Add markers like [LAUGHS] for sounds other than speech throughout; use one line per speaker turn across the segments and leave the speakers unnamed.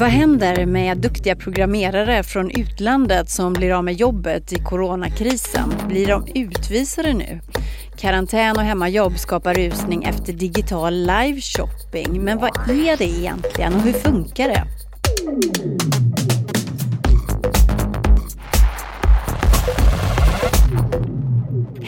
Vad händer med duktiga programmerare från utlandet som blir av med jobbet i coronakrisen? Blir de utvisade nu? Karantän och hemmajobb skapar rusning efter digital live-shopping. Men vad är det egentligen och hur funkar det?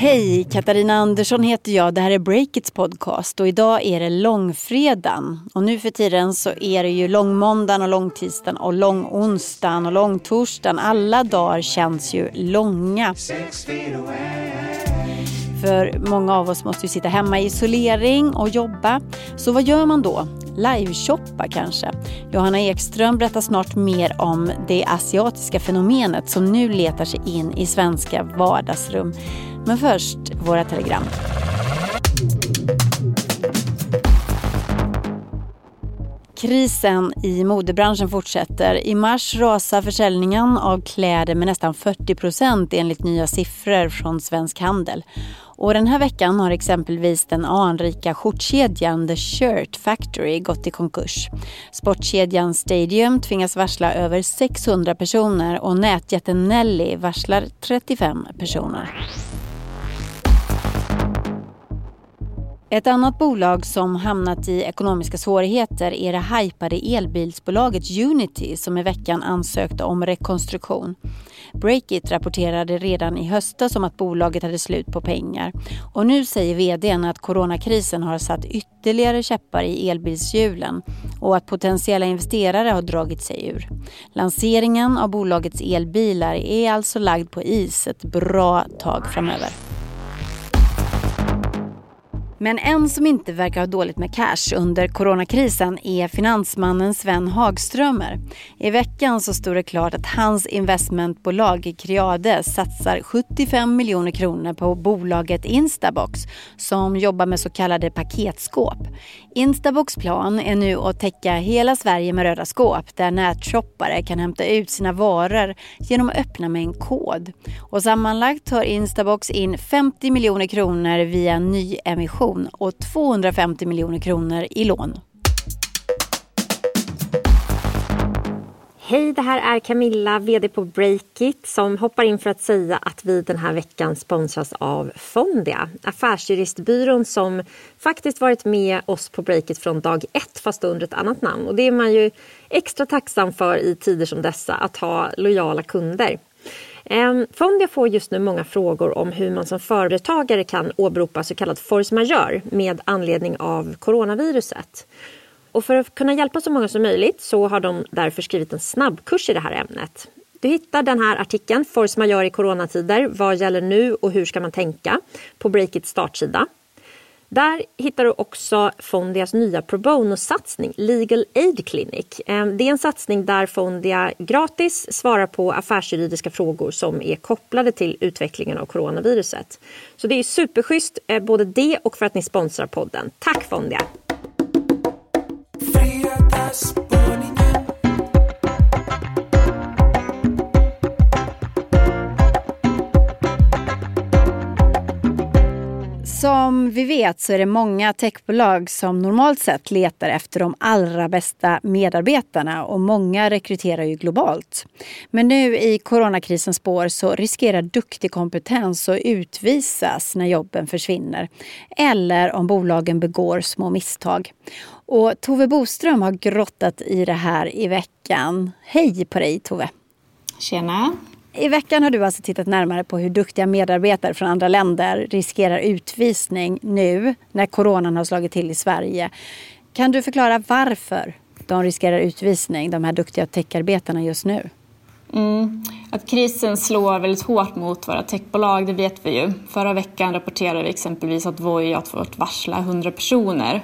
Hej, Katarina Andersson heter jag. Det här är Breakits podcast och idag är det långfredagen. Och nu för tiden så är det ju långmåndagen och långtisdagen och långonsdagen och långtorsdagen. Alla dagar känns ju långa. För många av oss måste ju sitta hemma i isolering och jobba. Så vad gör man då? Liveshoppa kanske? Johanna Ekström berättar snart mer om det asiatiska fenomenet som nu letar sig in i svenska vardagsrum. Men först våra telegram. Krisen i modebranschen fortsätter. I mars rasar försäljningen av kläder med nästan 40 procent enligt nya siffror från Svensk Handel. Och den här veckan har exempelvis den anrika skjortkedjan The Shirt Factory gått i konkurs. Sportkedjan Stadium tvingas varsla över 600 personer och nätjätten Nelly varslar 35 personer. Ett annat bolag som hamnat i ekonomiska svårigheter är det hypade elbilsbolaget Unity som i veckan ansökte om rekonstruktion. Breakit rapporterade redan i höstas om att bolaget hade slut på pengar och nu säger vdn att coronakrisen har satt ytterligare käppar i elbilshjulen och att potentiella investerare har dragit sig ur. Lanseringen av bolagets elbilar är alltså lagd på is ett bra tag framöver. Men en som inte verkar ha dåligt med cash under coronakrisen är finansmannen Sven Hagströmer. I veckan så stod det klart att hans investmentbolag Creade satsar 75 miljoner kronor på bolaget Instabox som jobbar med så kallade paketskåp. Instabox plan är nu att täcka hela Sverige med röda skåp där nätshoppare kan hämta ut sina varor genom att öppna med en kod. Och sammanlagt tar Instabox in 50 miljoner kronor via nyemission och 250 miljoner kronor i lån.
Hej, det här är Camilla, VD på Breakit som hoppar in för att säga att vi den här veckan sponsras av Fondia, affärsjuristbyrån som faktiskt varit med oss på Breakit från dag ett fast under ett annat namn. Och det är man ju extra tacksam för i tider som dessa, att ha lojala kunder. Ehm, Fondia får just nu många frågor om hur man som företagare kan åberopa så kallad force majeure med anledning av coronaviruset. Och för att kunna hjälpa så många som möjligt så har de därför skrivit en snabbkurs i det här ämnet. Du hittar den här artikeln, Force majeure i coronatider, vad gäller nu och hur ska man tänka, på Breakits startsida. Där hittar du också Fondias nya pro bono-satsning Legal Aid Clinic. Ehm, det är en satsning där Fondia gratis svarar på affärsjuridiska frågor som är kopplade till utvecklingen av coronaviruset. Så det är superschysst, eh, både det och för att ni sponsrar podden. Tack Fondia! Yes.
Som vi vet så är det många techbolag som normalt sett letar efter de allra bästa medarbetarna och många rekryterar ju globalt. Men nu i coronakrisens spår så riskerar duktig kompetens att utvisas när jobben försvinner eller om bolagen begår små misstag. Och Tove Boström har grottat i det här i veckan. Hej på dig Tove!
Tjena!
I veckan har du alltså tittat närmare på hur duktiga medarbetare från andra länder riskerar utvisning nu när coronan har slagit till i Sverige. Kan du förklara varför de riskerar utvisning, de här duktiga techarbetarna just nu?
Mm. Att krisen slår väldigt hårt mot våra techbolag, det vet vi ju. Förra veckan rapporterade vi exempelvis att Voi har fått varsla 100 personer.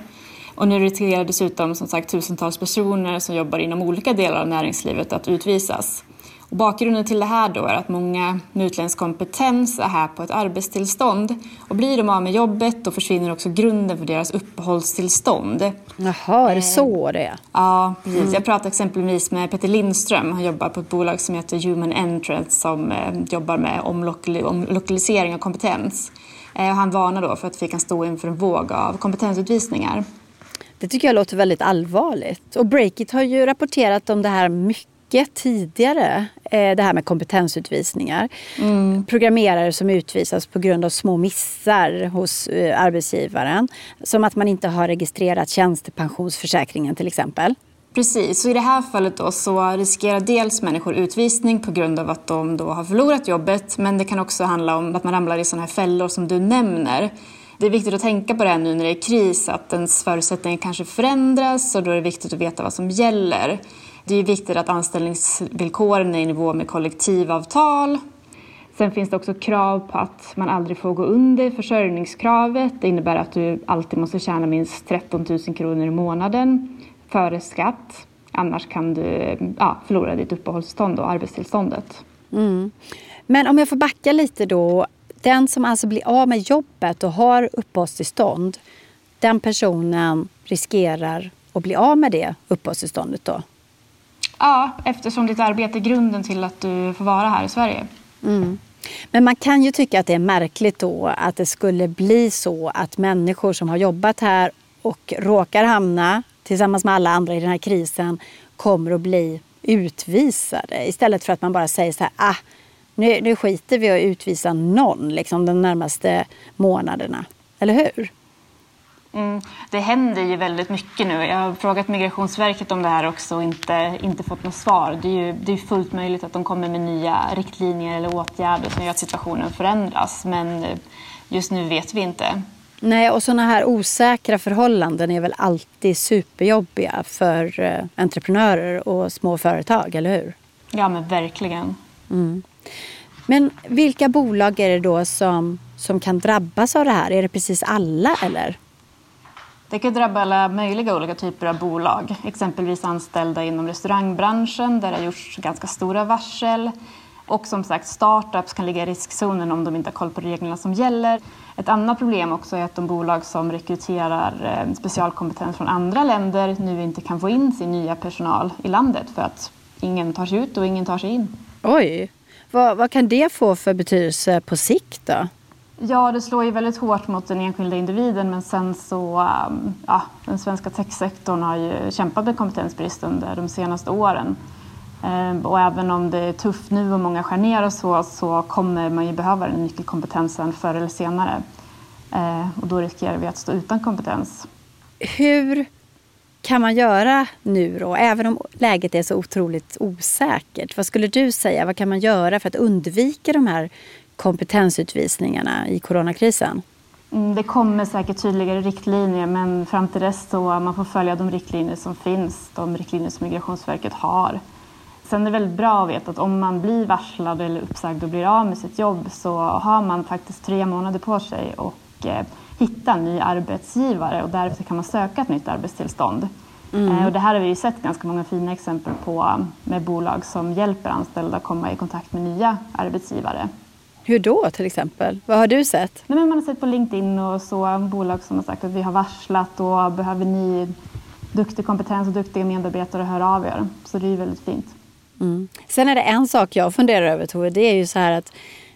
Och nu riskerar dessutom som sagt tusentals personer som jobbar inom olika delar av näringslivet att utvisas. Och bakgrunden till det här då är att många med utländsk kompetens är här på ett arbetstillstånd. Och blir de av med jobbet då försvinner också grunden för deras uppehållstillstånd.
Jaha, är det så det är?
Ja, precis. Mm. Jag pratade exempelvis med Peter Lindström. Han jobbar på ett bolag som heter Human Entrance som eh, jobbar med omlokalisering av kompetens. Eh, han varnar då för att vi kan stå inför en våg av kompetensutvisningar.
Det tycker jag låter väldigt allvarligt. Och Breakit har ju rapporterat om det här mycket tidigare. Eh, det här med kompetensutvisningar. Mm. Programmerare som utvisas på grund av små missar hos eh, arbetsgivaren. Som att man inte har registrerat tjänstepensionsförsäkringen till exempel.
Precis, och i det här fallet då så riskerar dels människor utvisning på grund av att de då har förlorat jobbet men det kan också handla om att man ramlar i sådana här fällor som du nämner. Det är viktigt att tänka på det här nu när det är kris, att ens förutsättningar kanske förändras och då är det viktigt att veta vad som gäller. Det är viktigt att anställningsvillkoren är i nivå med kollektivavtal. Sen finns det också krav på att man aldrig får gå under försörjningskravet. Det innebär att du alltid måste tjäna minst 13 000 kronor i månaden före skatt. Annars kan du ja, förlora ditt uppehållstillstånd och arbetstillståndet.
Mm. Men om jag får backa lite då. Den som alltså blir av med jobbet och har uppehållstillstånd, den personen riskerar att bli av med det uppehållstillståndet då?
Ja, eftersom ditt arbete är grunden till att du får vara här i Sverige.
Mm. Men man kan ju tycka att det är märkligt då att det skulle bli så att människor som har jobbat här och råkar hamna tillsammans med alla andra i den här krisen kommer att bli utvisade. Istället för att man bara säger så här, ah, nu, nu skiter vi i att utvisa någon liksom, de närmaste månaderna. Eller hur?
Mm, det händer ju väldigt mycket nu. Jag har frågat Migrationsverket om det här också och inte, inte fått något svar. Det är ju det är fullt möjligt att de kommer med nya riktlinjer eller åtgärder som gör att situationen förändras. Men just nu vet vi inte.
Nej, och sådana här osäkra förhållanden är väl alltid superjobbiga för eh, entreprenörer och små företag, eller hur?
Ja, men verkligen.
Mm. Men vilka bolag är det då som, som kan drabbas av det här? Är det precis alla, eller?
Det kan drabba alla möjliga olika typer av bolag. Exempelvis anställda inom restaurangbranschen där det har gjorts ganska stora varsel. Och som sagt, startups kan ligga i riskzonen om de inte har koll på reglerna som gäller. Ett annat problem också är att de bolag som rekryterar eh, specialkompetens från andra länder nu inte kan få in sin nya personal i landet för att ingen tar sig ut och ingen tar sig in.
Oj, vad, vad kan det få för betydelse på sikt då?
Ja, det slår ju väldigt hårt mot den enskilda individen men sen så, um, ja, den svenska techsektorn har ju kämpat med kompetensbrist under de senaste åren. Ehm, och även om det är tufft nu och många skär ner och så, så kommer man ju behöva den nyckelkompetensen förr eller senare. Ehm, och då riskerar vi att stå utan kompetens.
Hur kan man göra nu då, även om läget är så otroligt osäkert? Vad skulle du säga, vad kan man göra för att undvika de här kompetensutvisningarna i coronakrisen?
Mm, det kommer säkert tydligare riktlinjer men fram till dess så man får följa de riktlinjer som finns, de riktlinjer som Migrationsverket har. Sen är det väldigt bra att veta att om man blir varslad eller uppsagd och blir av med sitt jobb så har man faktiskt tre månader på sig och eh, hitta en ny arbetsgivare och därefter kan man söka ett nytt arbetstillstånd. Mm. Eh, och det här har vi sett ganska många fina exempel på med bolag som hjälper anställda att komma i kontakt med nya arbetsgivare.
Hur då till exempel? Vad har du sett?
Nej, men man har sett på LinkedIn och så bolag som har sagt att vi har varslat och behöver ni duktig kompetens och duktiga medarbetare, hör av er. Så det är väldigt fint.
Mm. Sen är det en sak jag funderar över Tove. Det är ju så här att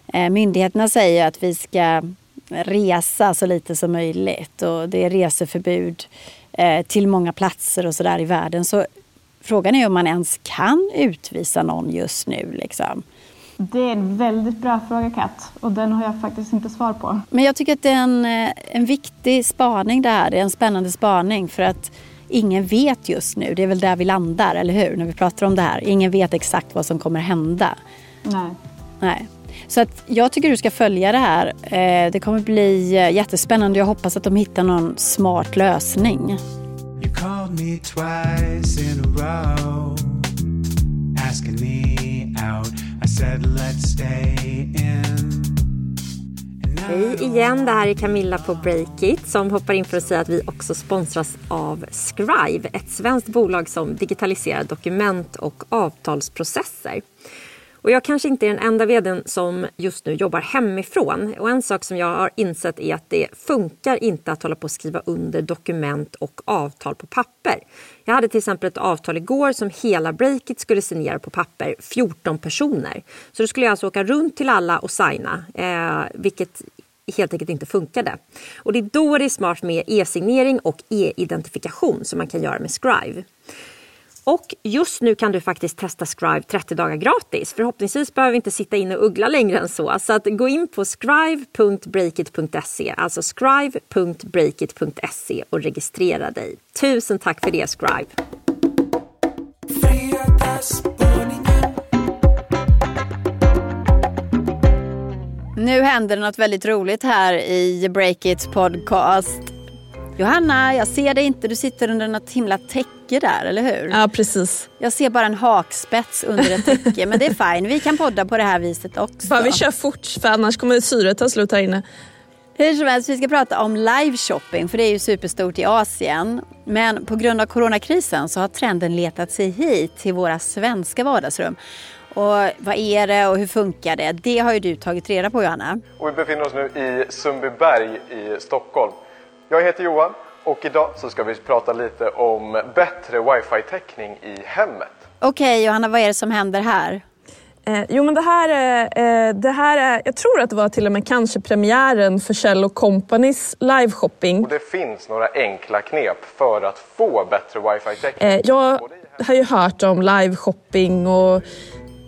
eh, myndigheterna säger att vi ska resa så lite som möjligt och det är reseförbud eh, till många platser och sådär i världen. Så frågan är om man ens kan utvisa någon just nu. Liksom.
Det är en väldigt bra fråga Kat och den har jag faktiskt inte svar på.
Men jag tycker att det är en, eh, en viktig spaning det här. Det är en spännande spaning för att ingen vet just nu. Det är väl där vi landar, eller hur? När vi pratar om det här. Ingen vet exakt vad som kommer hända.
Nej.
Nej. Så att jag tycker du ska följa det här. Eh, det kommer bli eh, jättespännande. Jag hoppas att de hittar någon smart lösning. You called me twice in a row Asking me out Said let's stay in
Hej igen, det här är Camilla på Breakit som hoppar in för att säga att vi också sponsras av Scribe, ett svenskt bolag som digitaliserar dokument och avtalsprocesser. Och jag kanske inte är den enda vdn som just nu jobbar hemifrån. Och en sak som jag har insett är att det funkar inte att hålla på att skriva under dokument och avtal på papper. Jag hade till exempel ett avtal igår som hela Breakit skulle signera på papper, 14 personer. Så då skulle jag alltså åka runt till alla och signa, eh, vilket helt enkelt inte funkade. Och det är då det är smart med e-signering och e-identifikation som man kan göra med Scrive. Och just nu kan du faktiskt testa Scribe 30 dagar gratis. Förhoppningsvis behöver vi inte sitta inne och uggla längre än så. Så att gå in på scribe.breakit.se, alltså scribe.breakit.se och registrera dig. Tusen tack för det Scribe.
Nu händer det något väldigt roligt här i Breakits podcast. Johanna, jag ser dig inte. Du sitter under något himla täcke där, eller hur?
Ja, precis.
Jag ser bara en hakspets under ett täcke, men det är [LAUGHS] fine. Vi kan podda på det här viset också.
Bara vi kör fort, för annars kommer syret ta slut här inne.
Hur som helst, vi ska prata om live shopping, för det är ju superstort i Asien. Men på grund av coronakrisen så har trenden letat sig hit till våra svenska vardagsrum. Och vad är det och hur funkar det? Det har ju du tagit reda på Johanna.
Och vi befinner oss nu i Sundbyberg i Stockholm. Jag heter Johan och idag så ska vi prata lite om bättre wifi-täckning i hemmet.
Okej okay, Johanna, vad är det som händer här?
Eh, jo men det här, eh, det här är, jag tror att det var till och med kanske premiären för Kjell Companys liveshopping.
Och det finns några enkla knep för att få bättre wifi-täckning.
Eh, jag har ju hört om liveshopping och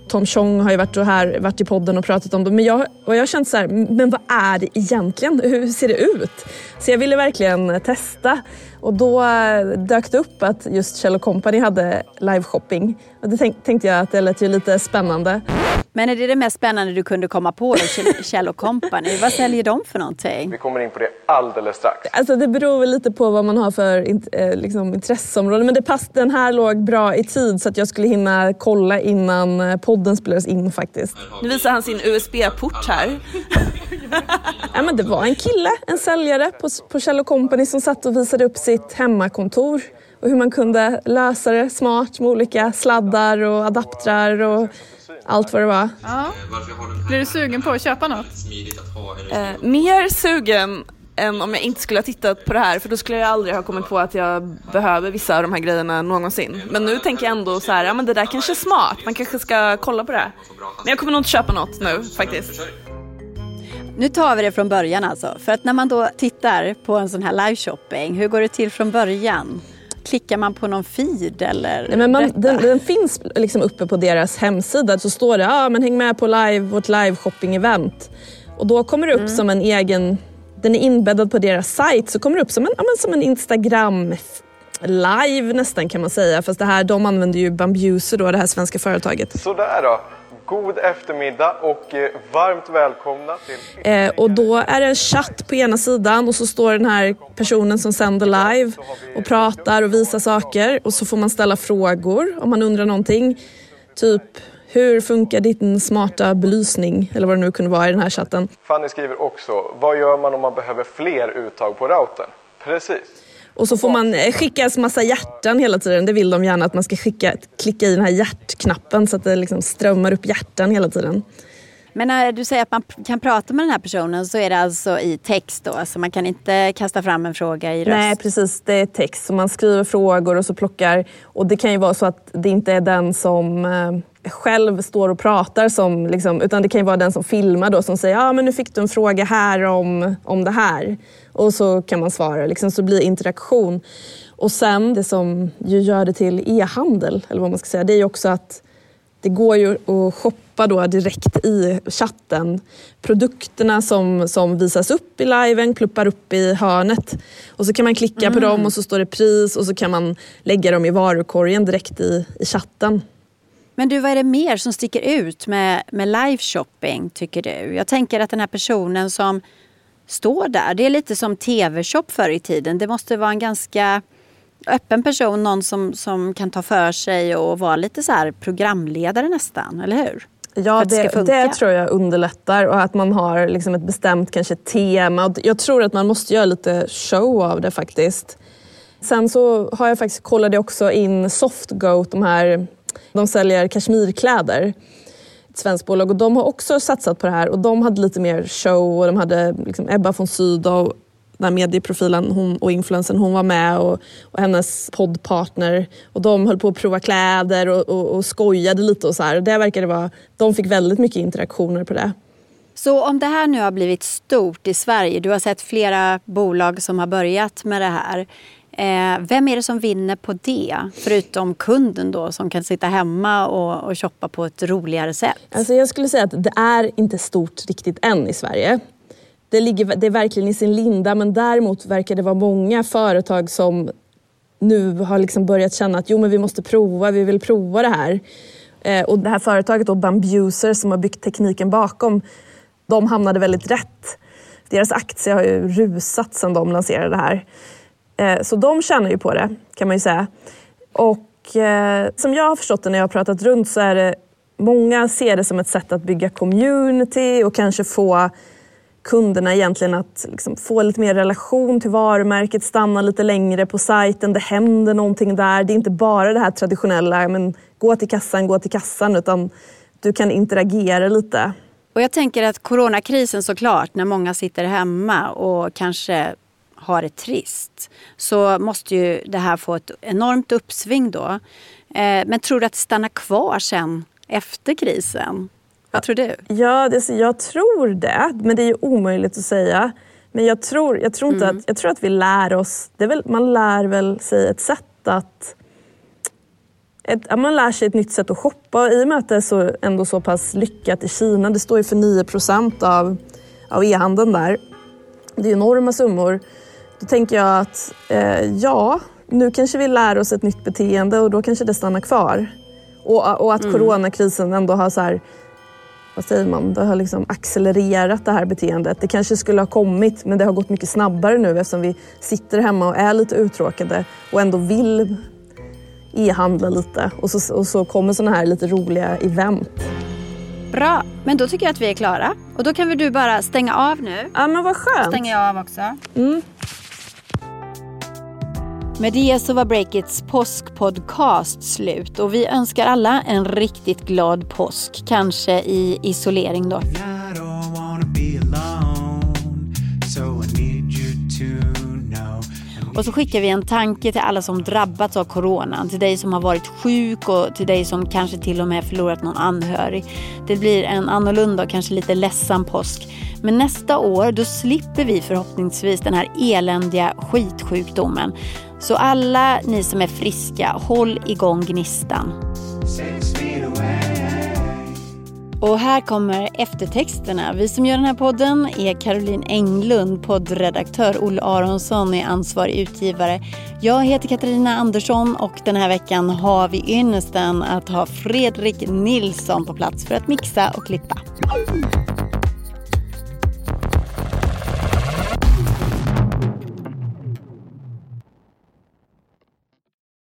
Tom Chong har ju varit, här, varit i podden och pratat om det. Men jag, och jag har känt så här, men vad är det egentligen? Hur ser det ut? Så jag ville verkligen testa. Och då eh, dök det upp att just Kjell Company hade liveshopping. Och det tänk, tänkte jag att det lät ju lite spännande.
Men är det det mest spännande du kunde komma på då, Kjell [LAUGHS] Company? Vad säljer de för någonting?
Vi kommer in på det alldeles strax.
Alltså det beror väl lite på vad man har för eh, liksom, intresseområde. Men det pass, den här låg bra i tid så att jag skulle hinna kolla innan eh, podden spelades in faktiskt.
Nu visar han sin USB-port här.
ja, men det var en kille, en säljare på, på Kjell Company som satt och visade upp sitt hemmakontor och hur man kunde lösa det smart med olika sladdar och adaptrar och allt vad det var. Ja.
Blir du sugen på att köpa något?
Eh, mer sugen än om jag inte skulle ha tittat på det här för då skulle jag aldrig ha kommit på att jag behöver vissa av de här grejerna någonsin. Men nu tänker jag ändå så här, ja men det där kanske är smart, man kanske ska kolla på det. Men jag kommer nog inte köpa något nu faktiskt.
Nu tar vi det från början alltså. För att när man då tittar på en sån här live shopping, hur går det till från början? Klickar man på någon feed eller?
Nej, men man, den, den, finns liksom uppe på deras hemsida. Så står det ah, men häng med på live, vårt live shopping event. Och då kommer det upp mm. som en egen, den är inbäddad på deras sajt, så kommer det upp som en, ja, men som en Instagram live nästan kan man säga. Fast det här, de använder ju Bambuser då, det här svenska företaget.
Sådär då. God eftermiddag och eh, varmt välkomna till...
Eh, och då är det en chatt på ena sidan och så står den här personen som sänder live och pratar och visar saker och så får man ställa frågor om man undrar någonting. Typ hur funkar din smarta belysning eller vad det nu kunde vara i den här chatten.
Fanny skriver också, vad gör man om man behöver fler uttag på routern? Precis.
Och så får man skickas skicka en massa hjärtan hela tiden. Det vill de gärna att man ska skicka, klicka i den här hjärtknappen så att det liksom strömmar upp hjärtan hela tiden.
Men när du säger att man kan prata med den här personen så är det alltså i text då? Alltså man kan inte kasta fram en fråga i röst?
Nej precis, det är text. Så man skriver frågor och så plockar. Och det kan ju vara så att det inte är den som eh, själv står och pratar som, liksom, utan det kan ju vara den som filmar då som säger ja ah, men nu fick du en fråga här om, om det här. Och så kan man svara, liksom, så det blir interaktion. Och sen det som ju gör det till e-handel, eller vad man ska säga, det är ju också att det går ju att shoppa då direkt i chatten. Produkterna som, som visas upp i liven pluppar upp i hörnet. Och så kan man klicka mm. på dem och så står det pris och så kan man lägga dem i varukorgen direkt i, i chatten.
Men du, vad är det mer som sticker ut med, med live shopping tycker du? Jag tänker att den här personen som står där. Det är lite som tv-shop förr i tiden. Det måste vara en ganska öppen person, någon som, som kan ta för sig och vara lite så här programledare nästan, eller hur?
Ja, det, det, det, tror jag underlättar och att man har liksom ett bestämt kanske tema. Jag tror att man måste göra lite show av det faktiskt. Sen så har jag faktiskt kollat också in Softgoat, de här, de säljer kashmirkläder ett svenskt bolag och de har också satsat på det här och de hade lite mer show och de hade liksom Ebba von Sydow den här medieprofilen hon, och influensen hon var med och, och, hennes poddpartner. Och de höll på att prova kläder och, och, och skojade lite och så här. Det verkade vara, de fick väldigt mycket interaktioner på det.
Så om det här nu har blivit stort i Sverige, du har sett flera bolag som har börjat med det här. Eh, vem är det som vinner på det? Förutom kunden då som kan sitta hemma och, och shoppa på ett roligare sätt.
Alltså jag skulle säga att det är inte stort riktigt än i Sverige. Det, ligger, det är verkligen i sin linda men däremot verkar det vara många företag som nu har liksom börjat känna att jo men vi måste prova, vi vill prova det här. Eh, och det här företaget då, Bambuser som har byggt tekniken bakom, de hamnade väldigt rätt. Deras aktie har ju rusat sedan de lanserade det här. Eh, så de tjänar ju på det kan man ju säga. Och eh, som jag har förstått det när jag har pratat runt så är det många ser det som ett sätt att bygga community och kanske få kunderna egentligen att liksom få lite mer relation till varumärket, stanna lite längre på sajten, det händer någonting där. Det är inte bara det här traditionella, men gå till kassan, gå till kassan, utan du kan interagera lite.
Och jag tänker att coronakrisen såklart, när många sitter hemma och kanske har det trist, så måste ju det här få ett enormt uppsving då. Eh, men tror du att det stannar kvar sen efter krisen? Vad tror du?
Ja, det, jag tror det, men det är ju omöjligt att säga. Men jag tror, jag tror, inte mm. att, jag tror att vi lär oss, det väl, man lär väl sig ett sätt att ett, man lär sig ett nytt sätt att shoppa i och med att det är så, ändå så pass lyckat i Kina. Det står ju för 9 av, av e-handeln där. Det är enorma summor. Då tänker jag att eh, ja, nu kanske vi lär oss ett nytt beteende och då kanske det stannar kvar. Och, och att mm. coronakrisen ändå har så här, vad säger man, det har liksom accelererat det här beteendet. Det kanske skulle ha kommit men det har gått mycket snabbare nu eftersom vi sitter hemma och är lite uttråkade och ändå vill e-handla lite. Och så, och så kommer sådana här lite roliga event.
Bra, men då tycker jag att vi är klara. Och då kan väl du bara stänga av nu.
Ja men vad skönt.
stänger jag av också. Mm. Med det så var Breakits påskpodcast slut och vi önskar alla en riktigt glad påsk. Kanske i isolering då. Och så skickar vi en tanke till alla som drabbats av coronan. Till dig som har varit sjuk och till dig som kanske till och med förlorat någon anhörig. Det blir en annorlunda och kanske lite ledsen påsk. Men nästa år då slipper vi förhoppningsvis den här eländiga skitsjukdomen. Så alla ni som är friska, håll igång gnistan. Och här kommer eftertexterna. Vi som gör den här podden är Caroline Englund, poddredaktör. Olle Aronsson är ansvarig utgivare. Jag heter Katarina Andersson och den här veckan har vi ynnesten att ha Fredrik Nilsson på plats för att mixa och klippa.